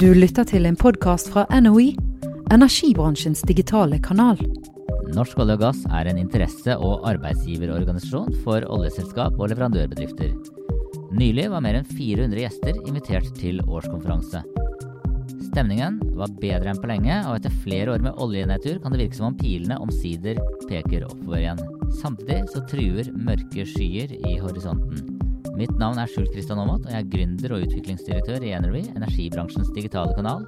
Du lytter til en podkast fra NOE, energibransjens digitale kanal. Norsk olje og gass er en interesse- og arbeidsgiverorganisasjon for oljeselskap og leverandørbedrifter. Nylig var mer enn 400 gjester invitert til årskonferanse. Stemningen var bedre enn på lenge, og etter flere år med oljenedtur kan det virke som om pilene omsider peker oppover igjen. Samtidig så truer mørke skyer i horisonten. Mitt navn er Skjult Kristian Aamodt, og jeg er gründer og utviklingsdirektør i Energy, energibransjens digitale kanal.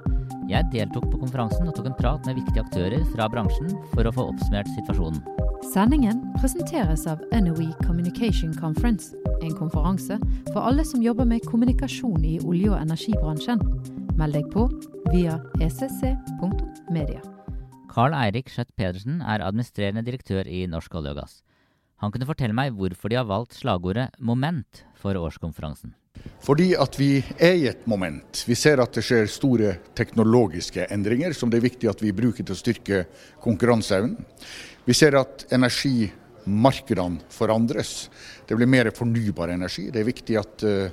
Jeg deltok på konferansen og tok en prat med viktige aktører fra bransjen for å få oppsummert situasjonen. Sendingen presenteres av NOE Communication Conference, en konferanse for alle som jobber med kommunikasjon i olje- og energibransjen. Meld deg på via ecc.media. Carl Eirik Skjøtt Pedersen er administrerende direktør i Norsk olje og gass. Han kunne fortelle meg hvorfor de har valgt slagordet 'moment' for årskonferansen. Fordi at vi er i et moment. Vi ser at det skjer store teknologiske endringer som det er viktig at vi bruker til å styrke konkurranseevnen. Vi ser at energimarkedene forandres. Det blir mer fornybar energi. Det er viktig at uh,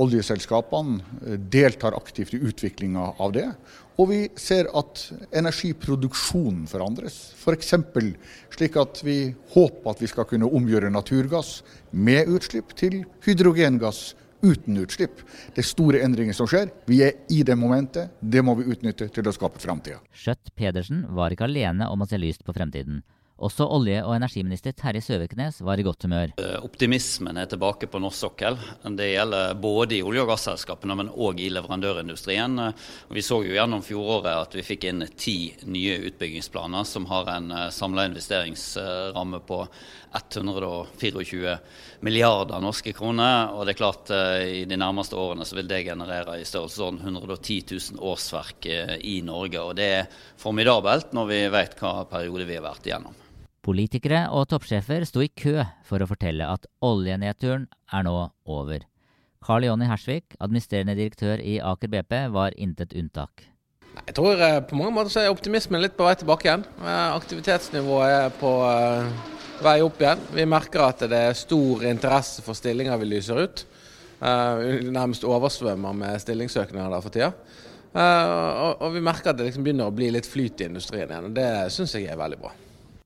oljeselskapene deltar aktivt i utviklinga av det. Og vi ser at energiproduksjonen forandres. F.eks. For slik at vi håper at vi skal kunne omgjøre naturgass med utslipp til hydrogengass uten utslipp. Det er store endringer som skjer. Vi er i det momentet. Det må vi utnytte til å skape framtida. Skjøtt Pedersen var ikke alene om å se lyst på fremtiden. Også olje- og energiminister Terje Søviknes var i godt humør. Optimismen er tilbake på norsk sokkel. Det gjelder både i olje- og gasselskapene, men òg i leverandørindustrien. Vi så jo gjennom fjoråret at vi fikk inn ti nye utbyggingsplaner som har en samla investeringsramme på 124 milliarder norske kroner. Og det er klart i de nærmeste årene så vil det generere i størrelsesorden 110 000 årsverk i Norge. Og det er formidabelt når vi vet hva periode vi har vært igjennom. Politikere og toppsjefer sto i kø for å fortelle at oljenedturen er nå over. Carl Jonny Hersvik, administrerende direktør i Aker BP, var intet unntak. Jeg tror på mange måter så er optimismen litt på vei tilbake igjen. Aktivitetsnivået er på vei opp igjen. Vi merker at det er stor interesse for stillinger vi lyser ut. Vi Nærmest oversvømmer med stillingssøknader for tida. Og vi merker at det liksom begynner å bli litt flyt i industrien igjen. og Det syns jeg er veldig bra.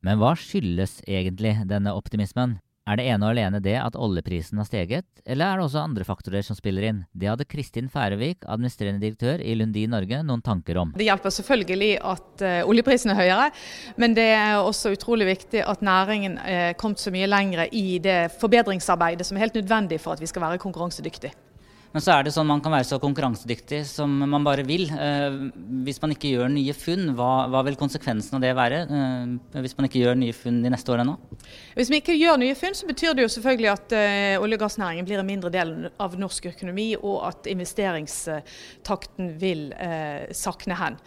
Men hva skyldes egentlig denne optimismen? Er det ene og alene det at oljeprisen har steget, eller er det også andre faktorer som spiller inn? Det hadde Kristin Færøvik, administrerende direktør i Lundin Norge, noen tanker om. Det hjelper selvfølgelig at uh, oljeprisen er høyere, men det er også utrolig viktig at næringen er uh, kommet så mye lenger i det forbedringsarbeidet som er helt nødvendig for at vi skal være konkurransedyktige. Men så er det sånn man kan være så konkurransedyktig som man bare vil. Eh, hvis man ikke gjør nye funn, hva, hva vil konsekvensen av det være? Eh, hvis man ikke gjør nye funn de neste årene? Hvis vi ikke gjør nye funn, så betyr det jo selvfølgelig at eh, olje- og gassnæringen blir en mindre del av norsk økonomi, og at investeringstakten vil sakne hen.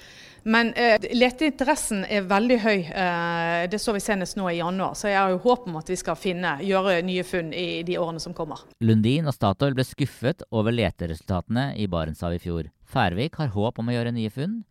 Men eh, leteinteressen er veldig høy. Eh, det så vi senest nå i januar. Så jeg har jo håp om at vi skal finne, gjøre nye funn i de årene som kommer. Lundin og Statoil ble skuffet over leteresultatene i Barentshavet i fjor. Færvik har håp om å gjøre nye funn,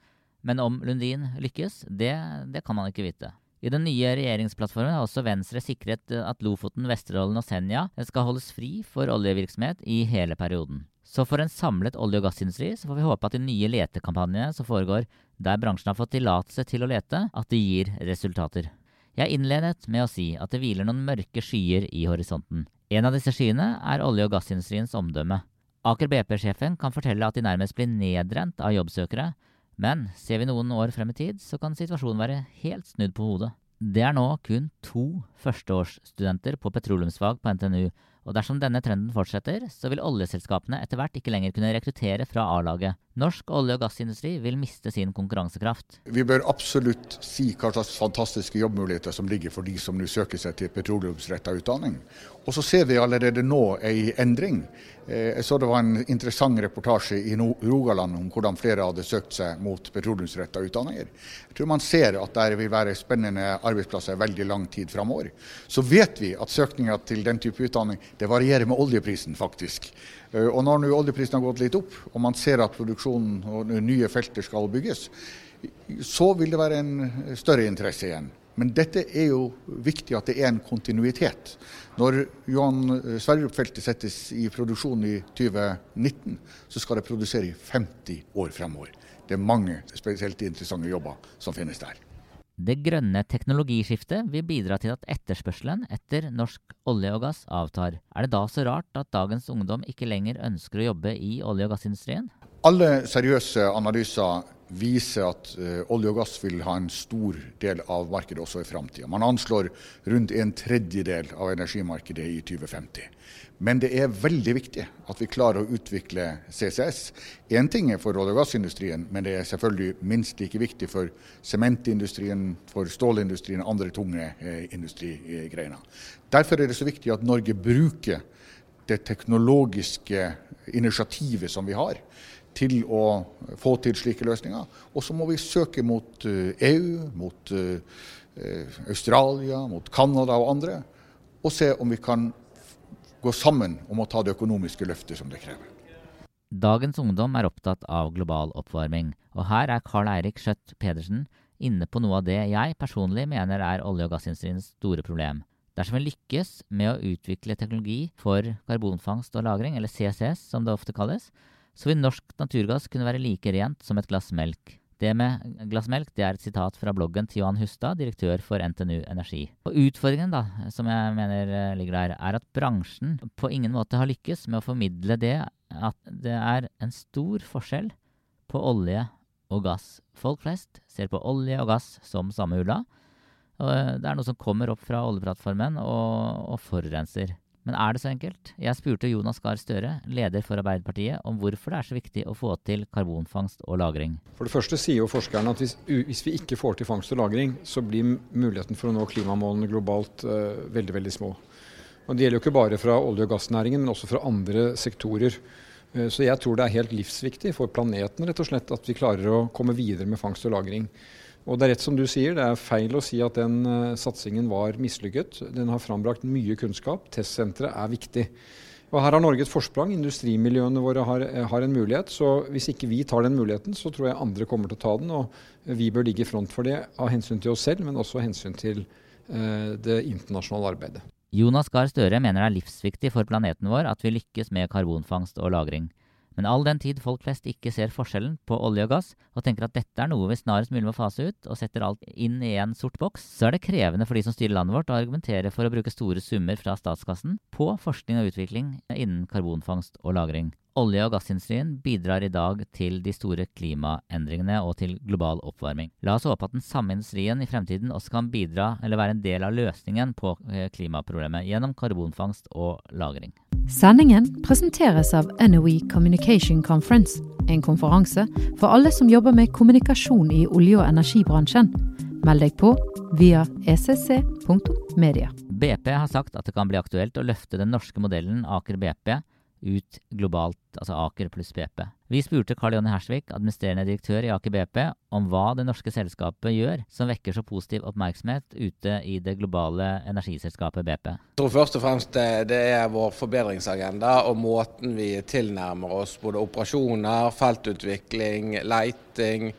men om Lundin lykkes, det, det kan man ikke vite. I den nye regjeringsplattformen har også Venstre sikret at Lofoten, Vesterålen og Senja skal holdes fri for oljevirksomhet i hele perioden. Så for en samlet olje- og gassindustri så får vi håpe at de nye letekampanjene som foregår der bransjen har fått tillatelse til å lete, at det gir resultater. Jeg innledet med å si at det hviler noen mørke skyer i horisonten. En av disse skyene er olje- og gassindustriens omdømme. Aker BP-sjefen kan fortelle at de nærmest blir nedrent av jobbsøkere, men ser vi noen år frem i tid, så kan situasjonen være helt snudd på hodet. Det er nå kun to førsteårsstudenter på petroleumsfag på NTNU, og dersom denne trenden fortsetter, så vil oljeselskapene etter hvert ikke lenger kunne rekruttere fra A-laget. Norsk olje- og gassindustri vil miste sin konkurransekraft. Vi bør absolutt si hva slags fantastiske jobbmuligheter som ligger for de som nå søker seg til petroleumsretta utdanning. Og så ser vi allerede nå ei endring. Jeg så det var en interessant reportasje i Rogaland om hvordan flere hadde søkt seg mot petroleumsretta utdanninger. Jeg tror man ser at det vil være spennende arbeidsplasser veldig lang tid framover. Så vet vi at søkninga til den type utdanning det varierer med oljeprisen, faktisk. Og når nå oljeprisen har gått litt opp, og man ser at produksjonen og nye felter skal bygges, så vil det være en større interesse igjen. Men dette er jo viktig at det er en kontinuitet. Når Johan Sverdrup-feltet settes i produksjon i 2019, så skal det produsere i 50 år fremover. Det er mange spesielt interessante jobber som finnes der. Det grønne teknologiskiftet vil bidra til at etterspørselen etter norsk olje og gass avtar. Er det da så rart at dagens ungdom ikke lenger ønsker å jobbe i olje- og gassindustrien? Alle seriøse analyser viser at uh, olje og gass vil ha en stor del av markedet også i framtida. Man anslår rundt en tredjedel av energimarkedet i 2050. Men det er veldig viktig at vi klarer å utvikle CCS. Én ting er for olje- og gassindustrien, men det er selvfølgelig minst like viktig for sementindustrien, for stålindustrien og andre tunge eh, industrigreiner. Derfor er det så viktig at Norge bruker det teknologiske initiativet som vi har, til å få til slike løsninger. Og så må vi søke mot EU, eh, e mot eh, Australia, mot Canada og andre, og se om vi kan gå sammen om å ta det økonomiske løftet som det krever. Dagens ungdom er opptatt av global oppvarming, og her er Karl Eirik Skjøtt Pedersen inne på noe av det jeg personlig mener er olje- og gassindustriens store problem. Dersom vi lykkes med å utvikle teknologi for karbonfangst og -lagring, eller CCS som det ofte kalles, så vil norsk naturgass kunne være like rent som et glass melk. Det med glassmelk det er et sitat fra bloggen til Johan Hustad, direktør for NTNU Energi. Og Utfordringen da, som jeg mener eh, ligger der, er at bransjen på ingen måte har lykkes med å formidle det at det er en stor forskjell på olje og gass. Folk flest ser på olje og gass som samme ulla. Eh, det er noe som kommer opp fra oljeplattformen og, og forurenser. Men er det så enkelt? Jeg spurte Jonas Gahr Støre, leder for Arbeiderpartiet, om hvorfor det er så viktig å få til karbonfangst og -lagring. For det første sier jo forskerne at hvis, hvis, vi ikke får til fangst og lagring, så blir muligheten for å nå klimamålene globalt uh, veldig, veldig små. Og Det gjelder jo ikke bare fra olje- og gassnæringen, men også fra andre sektorer. Uh, så jeg tror det er helt livsviktig for planeten rett og slett at vi klarer å komme videre med fangst og lagring. Og det er rett som du sier, det er feil å si at den uh, satsingen var mislykket. Den har frambrakt mye kunnskap. Testsenteret er viktig. Og Her har Norge et forsprang. Industrimiljøene våre har, eh, har, en mulighet. Så hvis ikke vi tar den muligheten, så tror jeg andre kommer til å ta den. Og vi bør ligge i front for det av hensyn til oss selv, men også av hensyn til uh, det internasjonale arbeidet. Jonas Gahr Støre mener det er livsviktig for planeten vår at vi lykkes med karbonfangst og -lagring. Men all den tid folk flest ikke ser forskjellen på olje og gass, og tenker at dette er noe vi snarest mulig må fase ut, og setter alt inn i en sort boks, så er det krevende for de som styrer landet vårt å argumentere for å bruke store summer fra statskassen på forskning og utvikling innen karbonfangst og -lagring. Olje- og gassindustrien bidrar i dag til de store klimaendringene og til global oppvarming. La oss håpe at den samme industrien i fremtiden også kan bidra eller være en del av løsningen på eh, klimaproblemet gjennom karbonfangst og -lagring. Sendingen presenteres av NOE Communication Conference, en konferanse for alle som jobber med kommunikasjon i olje- og energibransjen. Meld deg på via ecc.media. BP har sagt at det kan bli aktuelt å løfte den norske modellen Aker BP ut globalt, altså Aker pluss BP. Vi spurte Karl Jonny Hersvik, administrerende direktør i Aker BP, om hva det norske selskapet gjør som vekker så positiv oppmerksomhet ute i det globale energiselskapet BP. Jeg tror først og fremst det, er vår forbedringsagenda og måten vi tilnærmer oss både operasjoner, feltutvikling, leiting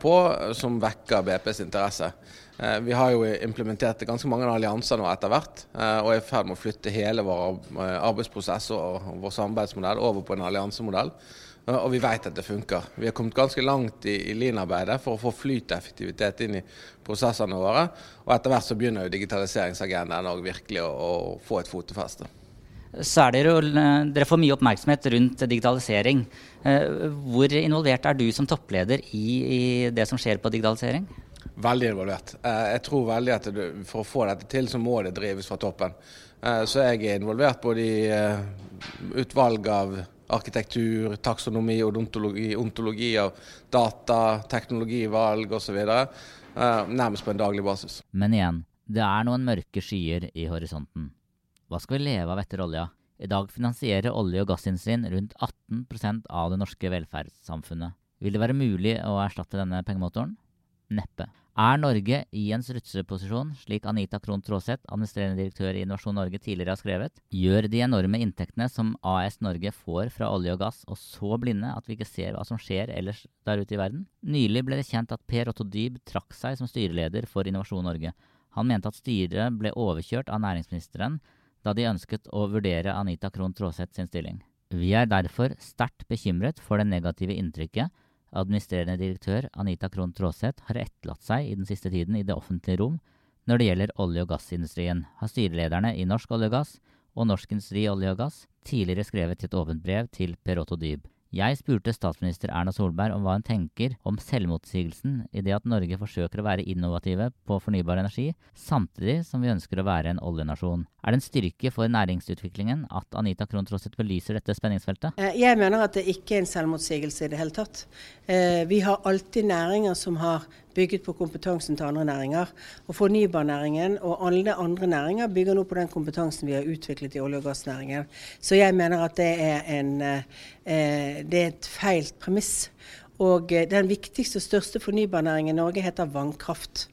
på, som vekker BPs interesse. Eh, vi har jo implementert ganske mange allianser nå etter hvert, eh, og er i ferd med å flytte hele vår eh, arbeidsprosess og vår samarbeidsmodell over på en alliansemodell. Og vi vet at det funker. Vi har kommet ganske langt i, i Lean-arbeidet for å få flyteffektivitet inn i prosessene våre. Og etter hvert så begynner jo digitaliseringsagendaen virkelig å, å, få et fotefeste. Så er dere, dere får mye oppmerksomhet rundt digitalisering. Hvor involvert er du som toppleder i, i det som skjer på digitalisering? Veldig involvert. Eh, jeg tror veldig at for å få dette til, så må det drives fra toppen. Eh, så jeg er involvert både i eh, utvalg av arkitektur, taksonomi, odontologi, ontologi av data, teknologivalg osv. Nærmest på en daglig basis. Men igjen, det er noen mørke skyer i horisonten. Hva skal vi leve av etter olja? I dag finansierer olje- og gassindustrien rundt 18% av det norske velferdssamfunnet. Vil det være mulig å erstatte denne pengemotoren? Neppe. Er Norge i en strutseposisjon, slik Anita Krohn Traaseth, administrerende direktør i Innovasjon Norge, tidligere har skrevet? Gjør de enorme inntektene som AS Norge får fra olje og gass, oss så blinde at vi ikke ser hva som skjer ellers der ute i verden? Nylig ble det kjent at Per Otto Dyb trakk seg som styreleder for Innovasjon Norge. Han mente at styret ble overkjørt av næringsministeren da de ønsket å vurdere Anita Krohn Traaseth sin stilling. Vi er derfor sterkt bekymret for det negative inntrykket Administrerende direktør Anita Krohn Traaseth har etterlatt seg i den siste tiden i det offentlige rom når det gjelder olje- og gassindustrien, har styrelederne i Norsk olje og gass og Norsk Industri olje og gass tidligere skrevet i et åpent brev til Per Otto Dyb. Jeg spurte statsminister Erna Solberg om hva hun tenker om selvmotsigelsen i det at Norge forsøker å være innovative på fornybar energi, samtidig som vi ønsker å være en oljenasjon. Er det en styrke for næringsutviklingen at Anita Krohn Traaseth belyser dette spenningsfeltet? Eh, jeg mener at det ikke er en selvmotsigelse i det hele tatt. Eh, vi har alltid næringer som har bygget på kompetansen til andre næringer. Og fornybarnæringen og alle andre næringer bygger nå på den kompetansen vi har utviklet i olje- og gassnæringen. Så jeg mener at det er, en, eh, det er et feil premiss. Og eh, den viktigste og største fornybarnæringen i Norge heter vannkraft.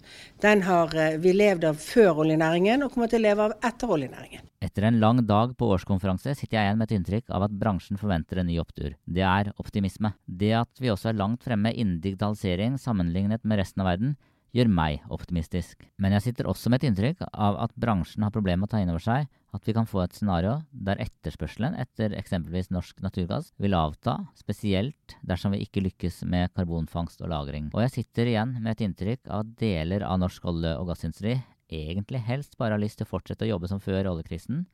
Den har eh, vi levd av før oljenæringen, og kommer til å leve av etter oljenæringen. Etter en lang dag på årskonferanse sitter jeg igjen med et inntrykk av at bransjen forventer en ny opptur. Det er optimisme. Det at vi også er langt fremme innen digitalisering sammenlignet med resten av verden, gjør meg optimistisk. Men jeg sitter også med et inntrykk av at bransjen har problemer med å ta inn over seg at vi kan få et scenario der etterspørselen etter eksempelvis norsk naturgass vil avta, spesielt dersom vi ikke lykkes med karbonfangst og -lagring. Og jeg sitter igjen med et inntrykk av at deler av norsk olje- og gassindustri egentlig helst bare har lyst til å fortsette å jobbe som før oljekrisen,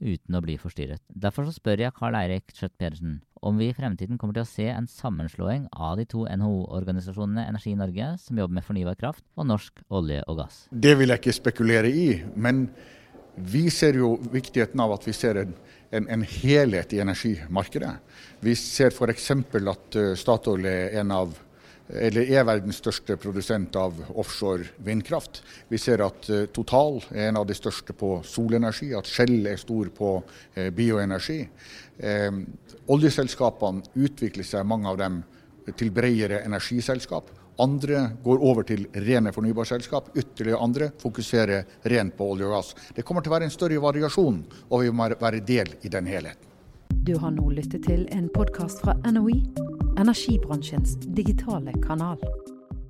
uten å bli forstyrret. Derfor så spør jeg Karl Eirik Skjøtt Pedersen om vi i fremtiden kommer til å se en sammenslåing av de to NHO-organisasjonene Energi Norge, som jobber med fornybar kraft, og norsk olje og gass. Det vil jeg ikke spekulere i. men vi ser jo viktigheten av at vi ser en, en, en helhet i energimarkedet. Vi ser f.eks. at uh, Statoil er en av eller er verdens største produsent av offshore vindkraft. Vi ser at uh, Total er en av de største på solenergi, at Shell er stor på uh, bioenergi. oljeselskapene utvikler seg, mange av dem, til bredere energiselskap. Andre går over til rene fornybarselskap. Ytterligere andre fokuserer rent på olje og gass. Det kommer til å være en større variasjon, og vi må være del i den helheten. Du har nå lyttet til en podkast fra NOE, energibransjens digitale kanal.